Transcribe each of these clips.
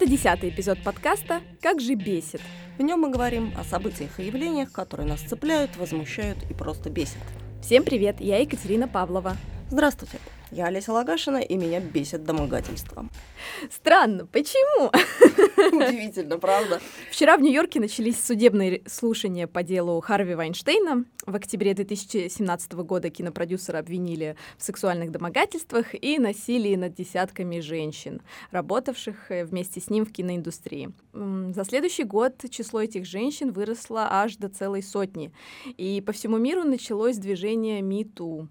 Это десятый эпизод подкаста «Как же бесит». В нем мы говорим о событиях и явлениях, которые нас цепляют, возмущают и просто бесят. Всем привет, я Екатерина Павлова. Здравствуйте. Я Олеся Лагашина, и меня бесит домогательство. Странно, почему? Удивительно, правда? Вчера в Нью-Йорке начались судебные слушания по делу Харви Вайнштейна. В октябре 2017 года кинопродюсера обвинили в сексуальных домогательствах и насилии над десятками женщин, работавших э, вместе с ним в киноиндустрии. За следующий год число этих женщин выросло аж до целой сотни. И по всему миру началось движение MeToo.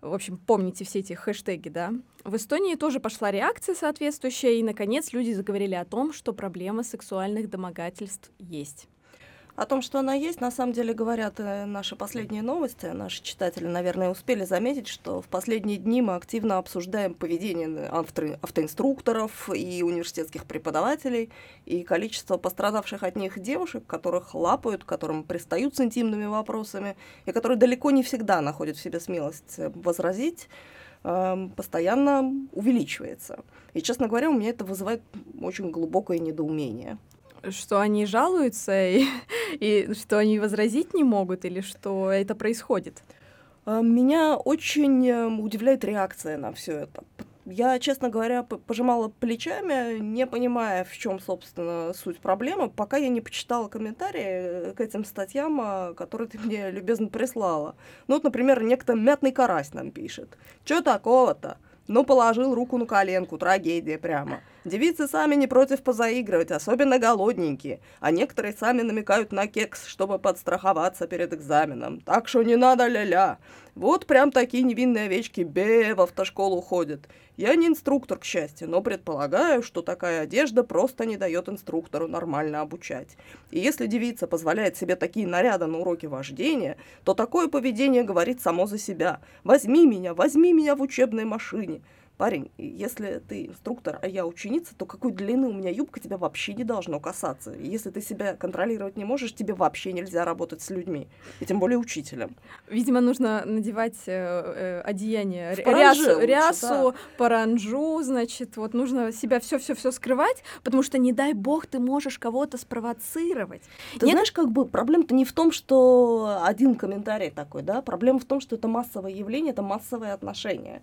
В общем, помните все эти хэштеги, да? В Эстонии тоже пошла реакция соответствующая, и, наконец, люди заговорили о том, что проблема сексуальных домогательств есть. О том, что она есть, на самом деле говорят э, наши последние новости. Наши читатели, наверное, успели заметить, что в последние дни мы активно обсуждаем поведение авто автоинструкторов и университетских преподавателей, и количество пострадавших от них девушек, которых лапают, которым пристают с интимными вопросами, и которые далеко не всегда находят в себе смелость э, возразить эм, постоянно увеличивается. И, честно говоря, у меня это вызывает очень глубокое недоумение что они жалуются и, и что они возразить не могут или что это происходит? А, меня очень эм, удивляет реакция на все это. Я, честно говоря, пожимала плечами, не понимая, в чем, собственно, суть проблемы, пока я не почитала комментарии э, к этим статьям, а, которые ты мне любезно прислала. Ну вот, например, некто Мятный Карась нам пишет. Чё такого-то? Ну, положил руку на коленку, трагедия прямо. Девицы сами не против позаигрывать, особенно голодненькие, а некоторые сами намекают на кекс, чтобы подстраховаться перед экзаменом. Так что не надо ля-ля. Вот прям такие невинные овечки бе в автошколу ходят. Я не инструктор, к счастью, но предполагаю, что такая одежда просто не дает инструктору нормально обучать. И если девица позволяет себе такие наряды на уроке вождения, то такое поведение говорит само за себя. «Возьми меня, возьми меня в учебной машине» парень, если ты инструктор, а я ученица, то какой длины у меня юбка тебя вообще не должно касаться. Если ты себя контролировать не можешь, тебе вообще нельзя работать с людьми, и тем более учителем. Видимо, нужно надевать э, э, одеяние, рясу, лучше, рясу да. паранжу, значит, вот нужно себя все-все-все скрывать, потому что, не дай бог, ты можешь кого-то спровоцировать. Ты Нет? знаешь, как бы проблема-то не в том, что один комментарий такой, да, проблема в том, что это массовое явление, это массовое отношение.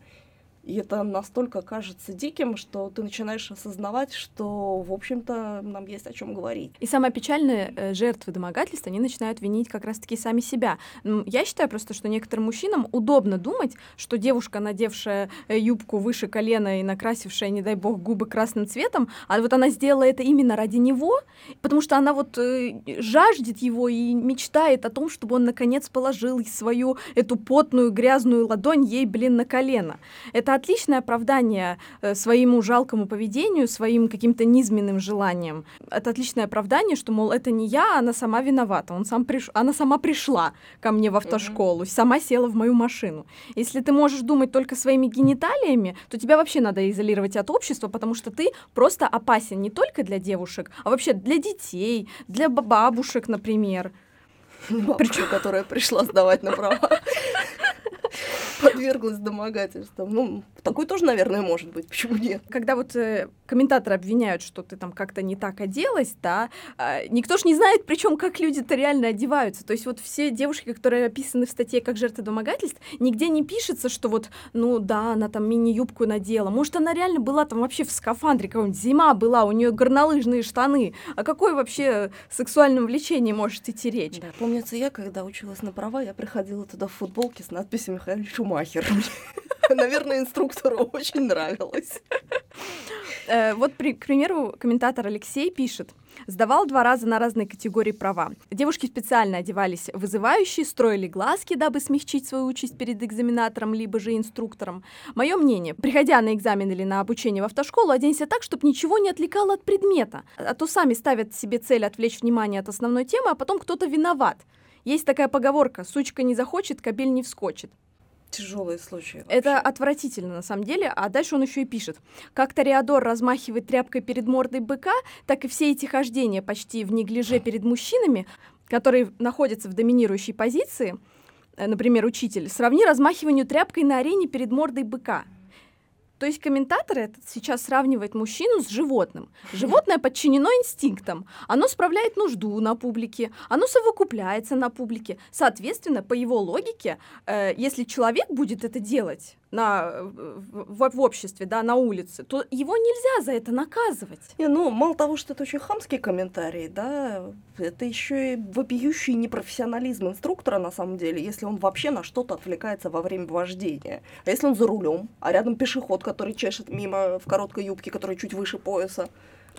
И это настолько кажется диким, что ты начинаешь осознавать, что, в общем-то, нам есть о чем говорить. И самое печальное, э, жертвы домогательства, они начинают винить как раз-таки сами себя. Я считаю просто, что некоторым мужчинам удобно думать, что девушка, надевшая э, юбку выше колена и накрасившая, не дай бог, губы красным цветом, а вот она сделала это именно ради него, потому что она вот э, жаждет его и мечтает о том, чтобы он наконец положил свою эту потную грязную ладонь ей, блин, на колено. Это отличное оправдание э, своему жалкому поведению, своим каким-то низменным желаниям. Это отличное оправдание, что, мол, это не я, она сама виновата. Он сам приш... Она сама пришла ко мне в автошколу, mm-hmm. сама села в мою машину. Если ты можешь думать только своими гениталиями, то тебя вообще надо изолировать от общества, потому что ты просто опасен не только для девушек, а вообще для детей, для бабушек, например. Бабушка, Причем... которая пришла сдавать на права подверглась домогательствам. Ну, такой тоже, наверное, может быть. Почему нет? Когда вот э, комментаторы обвиняют, что ты там как-то не так оделась, да, э, никто ж не знает, причем как люди-то реально одеваются. То есть вот все девушки, которые описаны в статье как жертвы домогательств, нигде не пишется, что вот, ну да, она там мини-юбку надела. Может, она реально была там вообще в скафандре, какой-нибудь зима была, у нее горнолыжные штаны. А какое вообще сексуальное влечение может идти речь? Да, помнится, я, когда училась на права, я приходила туда в футболке с надписью «Михаил Шумахер». Наверное, инструктору очень нравилось. Э, вот, к примеру, комментатор Алексей пишет. Сдавал два раза на разные категории права. Девушки специально одевались вызывающие, строили глазки, дабы смягчить свою участь перед экзаменатором, либо же инструктором. Мое мнение, приходя на экзамен или на обучение в автошколу, оденься так, чтобы ничего не отвлекало от предмета. А то сами ставят себе цель отвлечь внимание от основной темы, а потом кто-то виноват. Есть такая поговорка «сучка не захочет, кабель не вскочит» тяжелые случаи. Вообще. Это отвратительно на самом деле. А дальше он еще и пишет. Как Тореадор размахивает тряпкой перед мордой быка, так и все эти хождения почти в неглиже перед мужчинами, которые находятся в доминирующей позиции, э, например, учитель, сравни размахиванию тряпкой на арене перед мордой быка. То есть комментатор этот сейчас сравнивает мужчину с животным. Животное подчинено инстинктам. Оно справляет нужду на публике, оно совокупляется на публике. Соответственно, по его логике, э, если человек будет это делать, на, в, в обществе, да, на улице, то его нельзя за это наказывать. Не, ну, мало того, что это очень хамский комментарий, да, это еще и вопиющий непрофессионализм инструктора, на самом деле, если он вообще на что-то отвлекается во время вождения. А если он за рулем, а рядом пешеход, который чешет мимо в короткой юбке, который чуть выше пояса,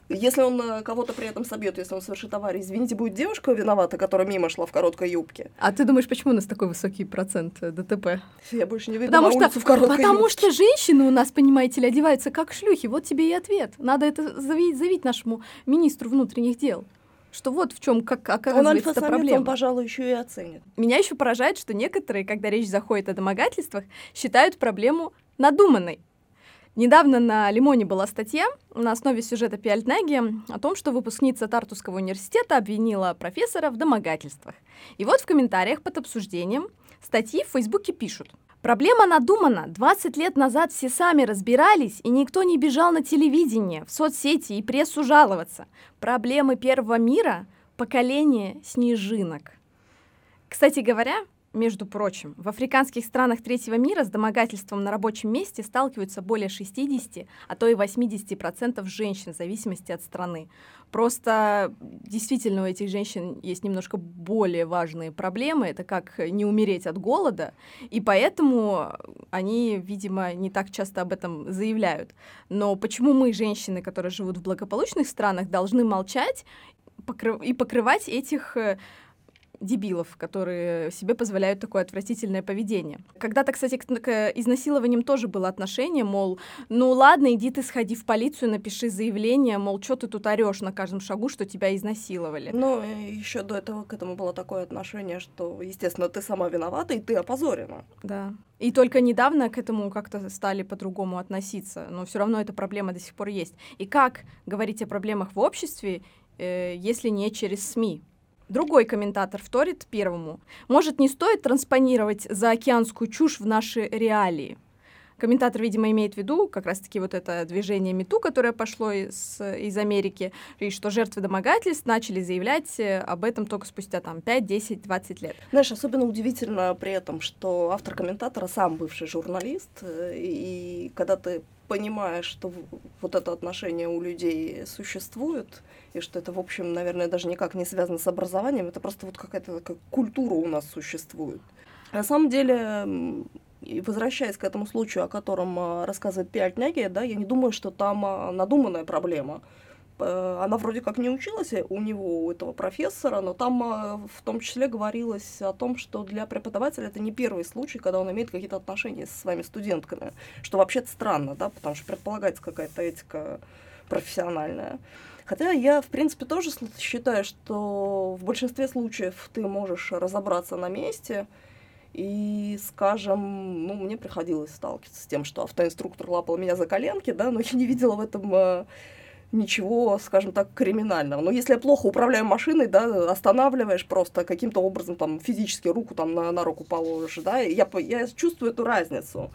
если он э, кого-то при этом собьет, если он совершит аварию, извините, будет девушка виновата, которая мимо шла в короткой юбке. А ты думаешь, почему у нас такой высокий процент э, ДТП? Я больше не видела потому на что, в короткой Потому юбке. что женщины у нас, понимаете ли, одеваются как шлюхи. Вот тебе и ответ. Надо это заявить, заявить нашему министру внутренних дел. Что вот в чем как Он оказывается альфа-самец, проблема. он, пожалуй, еще и оценит. Меня еще поражает, что некоторые, когда речь заходит о домогательствах, считают проблему надуманной. Недавно на Лимоне была статья на основе сюжета Пиальтнаги о том, что выпускница Тартусского университета обвинила профессора в домогательствах. И вот в комментариях под обсуждением статьи в Фейсбуке пишут. Проблема надумана. 20 лет назад все сами разбирались, и никто не бежал на телевидение, в соцсети и прессу жаловаться. Проблемы первого мира — поколение снежинок. Кстати говоря, между прочим, в африканских странах третьего мира с домогательством на рабочем месте сталкиваются более 60, а то и 80% женщин в зависимости от страны. Просто действительно у этих женщин есть немножко более важные проблемы. Это как не умереть от голода, и поэтому они, видимо, не так часто об этом заявляют. Но почему мы, женщины, которые живут в благополучных странах, должны молчать и покрывать этих э, дебилов, которые себе позволяют такое отвратительное поведение. Когда-то, кстати, к, к изнасилованиям тоже было отношение, мол, ну ладно, иди ты сходи в полицию, напиши заявление, мол, что ты тут орешь на каждом шагу, что тебя изнасиловали. Ну, еще до этого к этому было такое отношение, что, естественно, ты сама виновата, и ты опозорена. Да. И только недавно к этому как-то стали по-другому относиться, но все равно эта проблема до сих пор есть. И как говорить о проблемах в обществе, э, если не через СМИ? Другой комментатор вторит первому. Может, не стоит транспонировать заокеанскую чушь в наши реалии? Комментатор, видимо, имеет в виду как раз-таки вот это движение МИТУ, которое пошло из, из Америки, и что жертвы домогательств начали заявлять э, об этом только спустя там 5, 10, 20 лет. Знаешь, особенно удивительно при этом, что автор комментатора сам бывший журналист, э, и когда ты понимаешь, что вот это отношение у людей существует, и что это, в общем, наверное, даже никак не связано с образованием, это просто вот какая-то как культура у нас существует. На самом деле, возвращаясь к этому случаю, о котором а, рассказывает Пиальтняги, да, я не думаю, что там а, надуманная проблема. Она вроде как не училась у него, у этого профессора, но там а, в том числе говорилось о том, что для преподавателя это не первый случай, когда он имеет какие-то отношения со своими студентками, что вообще-то странно, да, потому что предполагается какая-то этика профессиональная. Хотя я, в принципе, тоже считаю, что в большинстве случаев ты можешь разобраться на месте, и, скажем, ну, мне приходилось сталкиваться с тем, что автоинструктор лапал меня за коленки, да, но я не видела в этом э, ничего, скажем так, криминального. Но если я плохо управляю машиной, да, останавливаешь просто каким-то образом, там, физически руку там на, на руку положишь, да, я, я чувствую эту разницу.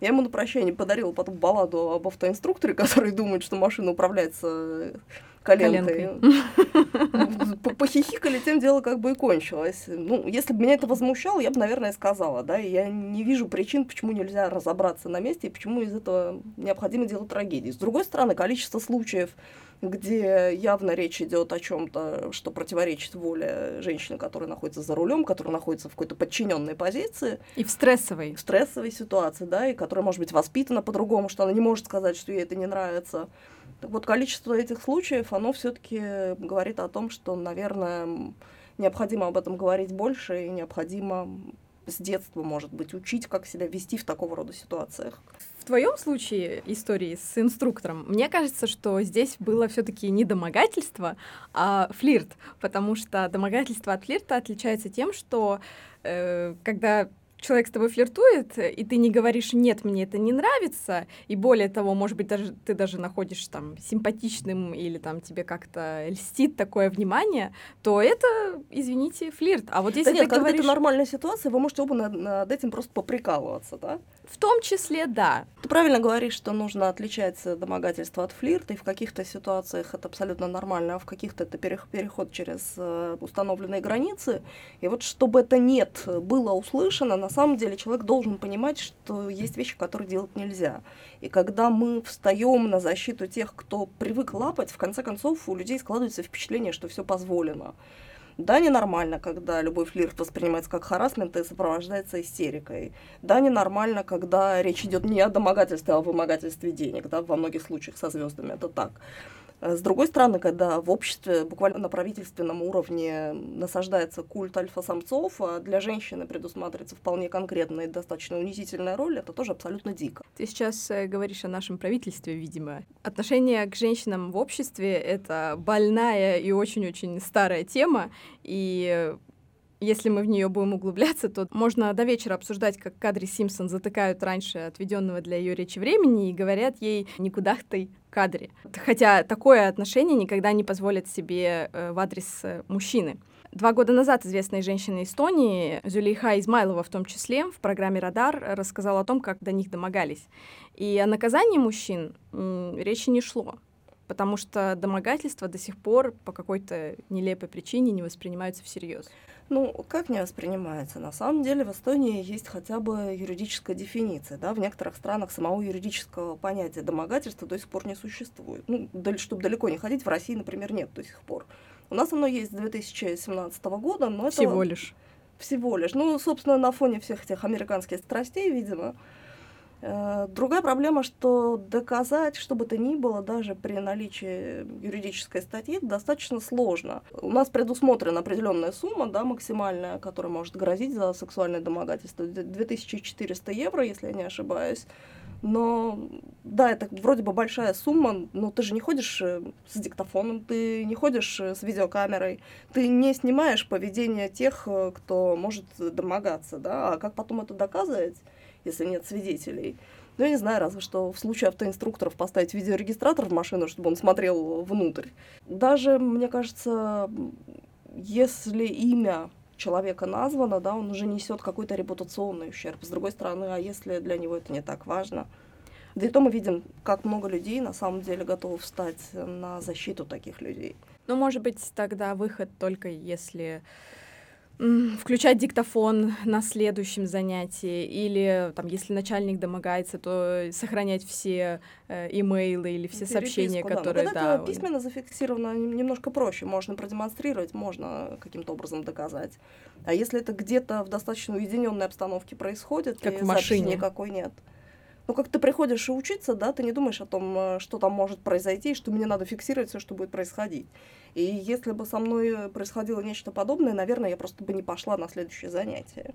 Я ему на прощание подарила потом балладу об автоинструкторе, который думает, что машина управляется коленкой. коленкой. Похихикали, тем дело как бы и кончилось. Ну, если бы меня это возмущало, я бы, наверное, сказала, да, я не вижу причин, почему нельзя разобраться на месте и почему из этого необходимо делать трагедии. С другой стороны, количество случаев, где явно речь идет о чем-то, что противоречит воле женщины, которая находится за рулем, которая находится в какой-то подчиненной позиции. И в стрессовой. В стрессовой ситуации, да, и которая может быть воспитана по-другому, что она не может сказать, что ей это не нравится. Так вот, количество этих случаев, оно все-таки говорит о том, что, наверное, необходимо об этом говорить больше, и необходимо с детства, может быть, учить, как себя вести в такого рода ситуациях. В твоем случае истории с инструктором, мне кажется, что здесь было все-таки не домогательство, а флирт, потому что домогательство от флирта отличается тем, что э, когда человек с тобой флиртует, и ты не говоришь «нет, мне это не нравится», и более того, может быть, даже ты даже находишь там симпатичным или там тебе как-то льстит такое внимание, то это, извините, флирт. А вот если да нет, ты когда говоришь... это нормальная ситуация, вы можете оба над, над этим просто поприкалываться, да? В том числе, да. Ты правильно говоришь, что нужно отличать домогательство от флирта, и в каких-то ситуациях это абсолютно нормально, а в каких-то это переход через э, установленные границы. И вот чтобы это «нет» было услышано, на самом деле человек должен понимать, что есть вещи, которые делать нельзя. И когда мы встаем на защиту тех, кто привык лапать, в конце концов у людей складывается впечатление, что все позволено. Да, ненормально, когда любой флирт воспринимается как харасмент и сопровождается истерикой. Да, ненормально, когда речь идет не о домогательстве, а о вымогательстве денег, да, во многих случаях со звездами это так. Э, с другой стороны, когда в обществе буквально на правительственном уровне насаждается культ альфа-самцов, а для женщины предусматривается вполне конкретная и достаточно унизительная роль, это тоже абсолютно дико. Ты сейчас э, говоришь о нашем правительстве, видимо. Отношение к женщинам в обществе — это больная и очень-очень старая тема, и если мы в нее будем углубляться, то можно до вечера обсуждать, как Кадри Симпсон затыкают раньше отведенного для ее речи времени и говорят ей «никуда ты кадре». Хотя такое отношение никогда не позволит себе э, в адрес э, мужчины. Два года назад известная женщина Эстонии, Зюлейха Измайлова в том числе, в программе «Радар» рассказала о том, как до них домогались. И о наказании мужчин речи не шло потому что домогательства до сих пор по какой-то нелепой причине не воспринимаются всерьез. Ну, как не воспринимается? На самом деле в Эстонии есть хотя бы юридическая дефиниция. Да? В некоторых странах самого юридического понятия домогательства до сих пор не существует. Ну, чтобы далеко не ходить, в России, например, нет до сих пор. У нас оно есть с 2017 года, но это... Всего лишь. Всего лишь. Ну, собственно, на фоне всех этих американских страстей, видимо, другая проблема, что доказать, что бы то ни было, даже при наличии юридической статьи, достаточно сложно. У нас предусмотрена определенная сумма, да, максимальная, которая может грозить за сексуальное домогательство. 2400 евро, если я не ошибаюсь. Но да, это вроде бы большая сумма, но ты же не ходишь э, с диктофоном, ты не ходишь э, с видеокамерой, ты не снимаешь поведение тех, кто может домогаться, да, а как потом это доказывать? Если нет свидетелей. Ну, я не знаю, разве что в случае автоинструкторов поставить видеорегистратор в машину, чтобы он смотрел внутрь. Даже, мне кажется, если имя человека названо, да, он уже несет какой-то репутационный ущерб. С другой стороны, а если для него это не так важно? Да и то мы видим, как много людей на самом деле готовы встать на защиту таких людей. Ну, может быть, тогда выход только если включать диктофон на следующем занятии, или там, если начальник домогается, то сохранять все э, имейлы или все сообщения, да. которые... Ну, когда да, это письменно зафиксировано, немножко проще, можно продемонстрировать, можно каким-то образом доказать. А если это где-то в достаточно уединенной обстановке происходит, как и в машине никакой нет, ну, как ты приходишь и учиться, да, ты не думаешь о том, э, что там может произойти, что мне надо фиксировать все, что будет происходить. И если бы со мной происходило нечто подобное, наверное, я просто бы не пошла на следующее занятие.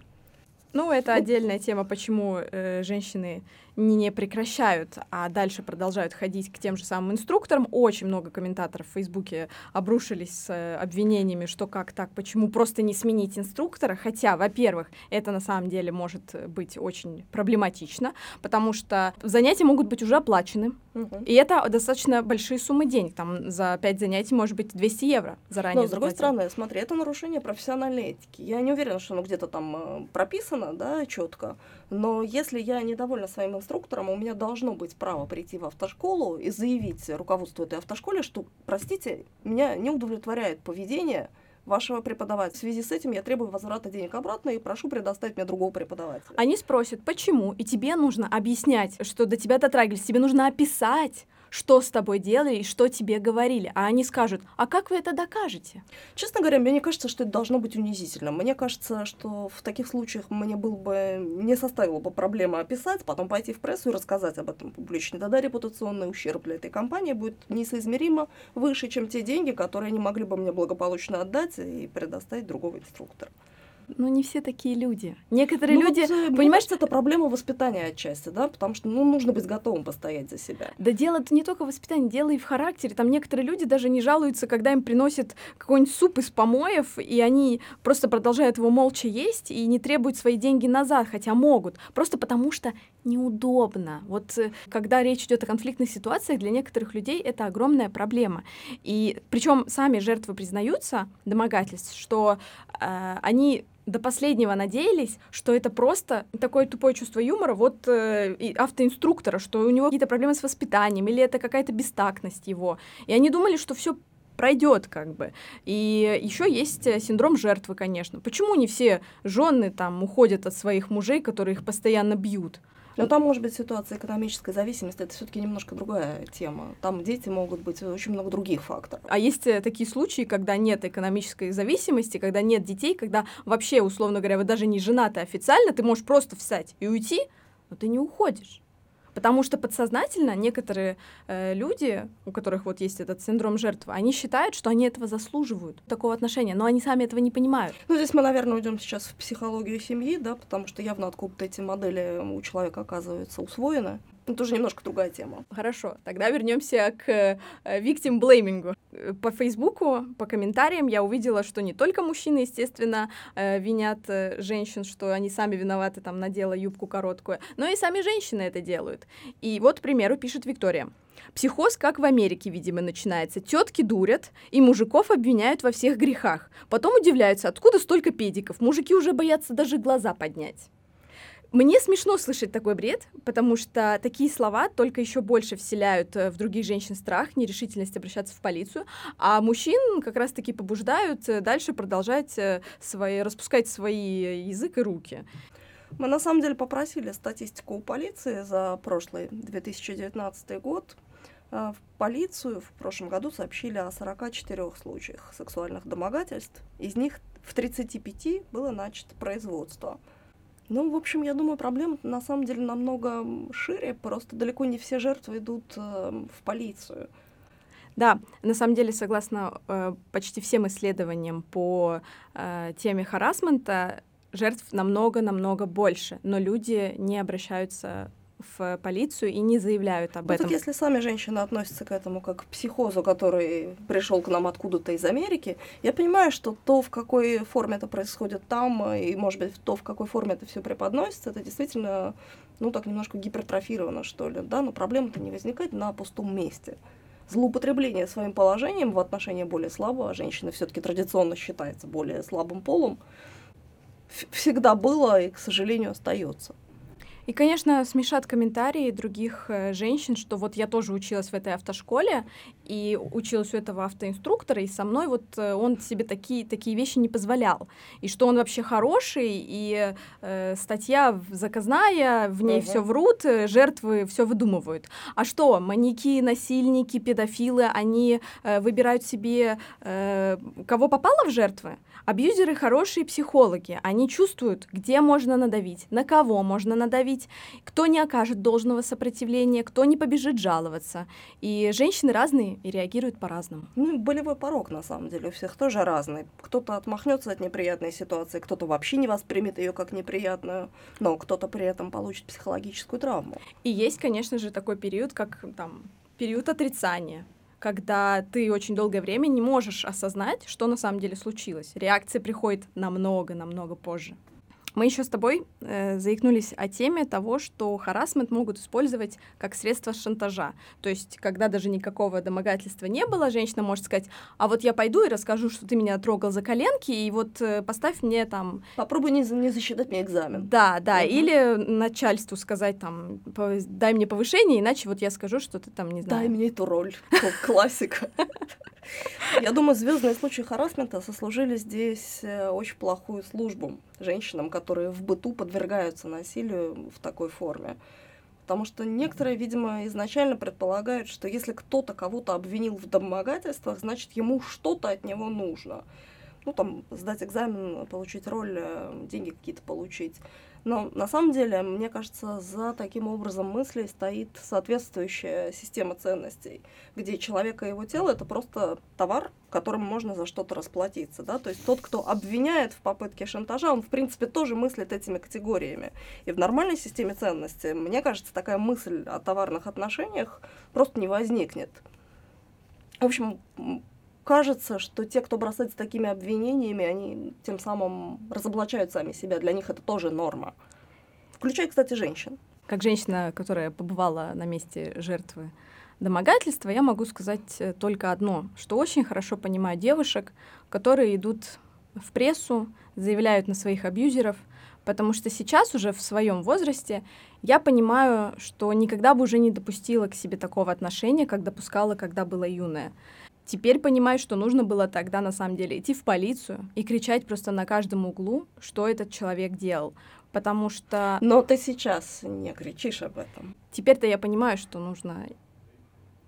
Ну, это отдельная тема, почему э, женщины не прекращают, а дальше продолжают ходить к тем же самым инструкторам. Очень много комментаторов в Фейсбуке обрушились с э, обвинениями, что как так, почему просто не сменить инструктора. Хотя, во-первых, это на самом деле может быть очень проблематично, потому что занятия могут быть уже оплачены. Угу. И это достаточно большие суммы денег. Там за 5 занятий может быть 200 евро заранее. Но, с другой стороны, смотри, это нарушение профессиональной этики. Я не уверена, что оно где-то там э, прописано, да, четко. Но если я недовольна своим инструктором, у меня должно быть право прийти в автошколу и заявить руководству этой автошколе, что, простите, меня не удовлетворяет поведение вашего преподавателя. В связи с этим я требую возврата денег обратно и прошу предоставить мне другого преподавателя. Они спросят, почему, и тебе нужно объяснять, что до тебя дотрагивались, тебе нужно описать, что с тобой делали и что тебе говорили. А они скажут, а как вы это докажете? Честно говоря, мне не кажется, что это должно быть унизительно. Мне кажется, что в таких случаях мне было бы, не составило бы проблемы описать, потом пойти в прессу и рассказать об этом публично. Тогда репутационный ущерб для этой компании будет несоизмеримо выше, чем те деньги, которые они могли бы мне благополучно отдать и предоставить другого инструктора. Ну, не все такие люди. Некоторые Ну люди, вот, э, мне понимаешь, кажется, это проблема воспитания отчасти, да, потому что, ну, нужно быть готовым постоять за себя. Да дело не только в воспитании, дело и в характере. Там некоторые люди даже не жалуются, когда им приносят какой-нибудь суп из помоев, и они просто продолжают его молча есть и не требуют свои деньги назад, хотя могут. Просто потому что неудобно. Вот э, когда речь идет о конфликтных ситуациях, для некоторых людей это огромная проблема. И причем сами жертвы признаются, домогательств, что э, они до последнего надеялись, что это просто такое тупое чувство юмора вот э, и автоинструктора, что у него какие-то проблемы с воспитанием, или это какая-то бестактность его. И они думали, что все пройдет как бы. И еще есть э, синдром жертвы, конечно. Почему не все жены там уходят от своих мужей, которые их постоянно бьют? Но там может быть ситуация экономической зависимости, это все-таки немножко другая тема. Там дети могут быть очень много других факторов. А есть э, такие случаи, когда нет экономической зависимости, когда нет детей, когда вообще, условно говоря, вы даже не женаты официально, ты можешь просто встать и уйти, но ты не уходишь. Потому что подсознательно некоторые э, люди, у которых вот есть этот синдром жертвы, они считают, что они этого заслуживают, такого отношения, но они сами этого не понимают. Ну, здесь мы, наверное, уйдем сейчас в психологию семьи, да, потому что явно откуда-то эти модели у человека оказываются усвоены. Это ну, тоже немножко другая тема. Хорошо, тогда вернемся к э, victim blaming. По Фейсбуку, по комментариям я увидела, что не только мужчины, естественно, э, винят э, женщин, что они сами виноваты, там, надела юбку короткую, но и сами женщины это делают. И вот, к примеру, пишет Виктория. Психоз, как в Америке, видимо, начинается. Тетки дурят, и мужиков обвиняют во всех грехах. Потом удивляются, откуда столько педиков. Мужики уже боятся даже глаза поднять. Мне смешно слышать такой бред, потому что такие слова только еще больше вселяют э, в других женщин страх, нерешительность обращаться в полицию, а мужчин как раз-таки побуждают э, дальше продолжать э, свои, распускать свои язык и руки. Мы на самом деле попросили статистику у полиции за прошлый 2019 год. В полицию в прошлом году сообщили о 44 случаях сексуальных домогательств. Из них в 35 было начато производство. Ну, в общем, я думаю, проблема на самом деле намного шире, просто далеко не все жертвы идут э, в полицию. Да, на самом деле, согласно э, почти всем исследованиям по э, теме харасмента, жертв намного-намного больше, но люди не обращаются в полицию и не заявляют об ну, этом. Так если сами женщины относятся к этому как к психозу, который пришел к нам откуда-то из Америки, я понимаю, что то, в какой форме это происходит там, и, может быть, то, в какой форме это все преподносится, это действительно, ну, так немножко гипертрофировано, что ли, да, но проблема-то не возникает на пустом месте. Злоупотребление своим положением в отношении более слабого, а женщина все-таки традиционно считается более слабым полом, всегда было и, к сожалению, остается. И, конечно, смешат комментарии других э, женщин, что вот я тоже училась в этой автошколе и училась у этого автоинструктора, и со мной вот э, он себе такие, такие вещи не позволял. И что он вообще хороший, и э, статья заказная, в ней uh-huh. все врут, э, жертвы все выдумывают. А что, маньяки, насильники, педофилы, они э, выбирают себе, э, кого попало в жертвы? Абьюзеры хорошие психологи, они чувствуют, где можно надавить, на кого можно надавить, кто не окажет должного сопротивления, кто не побежит жаловаться. И женщины разные и реагируют по-разному. Ну, болевой порог, на самом деле, у всех тоже разный. Кто-то отмахнется от неприятной ситуации, кто-то вообще не воспримет ее как неприятную, но кто-то при этом получит психологическую травму. И есть, конечно же, такой период, как там период отрицания, когда ты очень долгое время не можешь осознать, что на самом деле случилось. Реакция приходит намного-намного позже. Мы еще с тобой э, заикнулись о теме того, что харасмент могут использовать как средство шантажа. То есть, когда даже никакого домогательства не было, женщина может сказать, а вот я пойду и расскажу, что ты меня трогал за коленки, и вот э, поставь мне там... Попробуй не, не засчитать мне экзамен. Да, да, угу. или начальству сказать там, дай мне повышение, иначе вот я скажу, что ты там, не знаю... Дай мне эту роль, классика. Я думаю, звездные случаи харасмента сослужили здесь э, очень плохую службу женщинам, которые в быту подвергаются насилию в такой форме. Потому что некоторые, видимо, изначально предполагают, что если кто-то кого-то обвинил в домогательствах, значит, ему что-то от него нужно. Ну, там, сдать экзамен, получить роль, э, деньги какие-то получить. Но на самом деле, мне кажется, за таким образом мыслей стоит соответствующая система ценностей, где человек и его тело — это просто товар, которым можно за что-то расплатиться. Да? То есть тот, кто обвиняет в попытке шантажа, он, в принципе, тоже мыслит этими категориями. И в нормальной системе ценностей, мне кажется, такая мысль о товарных отношениях просто не возникнет. В общем, кажется, что те, кто бросается такими обвинениями, они тем самым разоблачают сами себя. Для них это тоже норма. Включая, кстати, женщин. Как женщина, которая побывала на месте жертвы домогательства, я могу сказать э, только одно, что очень хорошо понимаю девушек, которые идут в прессу, заявляют на своих абьюзеров, потому что сейчас уже в своем возрасте я понимаю, что никогда бы уже не допустила к себе такого отношения, как допускала, когда была юная. Теперь понимаю, что нужно было тогда на самом деле идти в полицию и кричать просто на каждом углу, что этот человек делал. Потому что... Но ты сейчас не кричишь об этом. Теперь-то я понимаю, что нужно,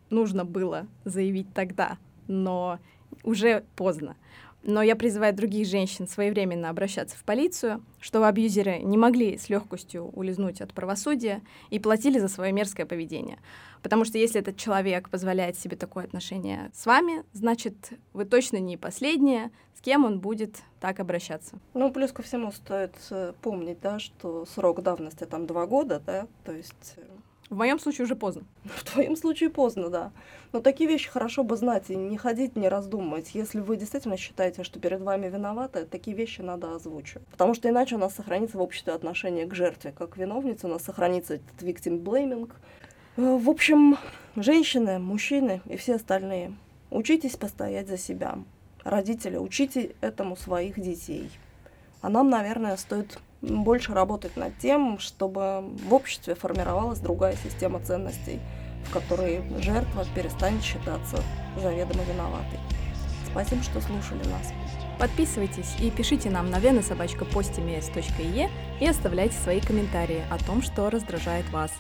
нужно было заявить тогда, но уже поздно. Но я призываю других женщин своевременно обращаться в полицию, чтобы абьюзеры не могли с легкостью улизнуть от правосудия и платили за свое мерзкое поведение. Потому что если этот человек позволяет себе такое отношение с вами, значит, вы точно не последняя, с кем он будет так обращаться. Ну, плюс ко всему стоит э, помнить, да, что срок давности там два года, да, то есть э, в моем случае уже поздно. В твоем случае поздно, да. Но такие вещи хорошо бы знать и не ходить, не раздумывать. Если вы действительно считаете, что перед вами виноваты, такие вещи надо озвучивать. Потому что иначе у нас сохранится в обществе отношение к жертве как виновнице, у нас сохранится этот victim blaming. Э, в общем, женщины, мужчины и все остальные, учитесь постоять за себя. Родители, учите этому своих детей. А нам, наверное, стоит больше работать над тем, чтобы в обществе формировалась другая система ценностей, в которой жертва перестанет считаться заведомо виноватой. Спасибо, что слушали нас. Подписывайтесь и пишите нам на венособачка.постимес.е и оставляйте свои комментарии о том, что раздражает вас.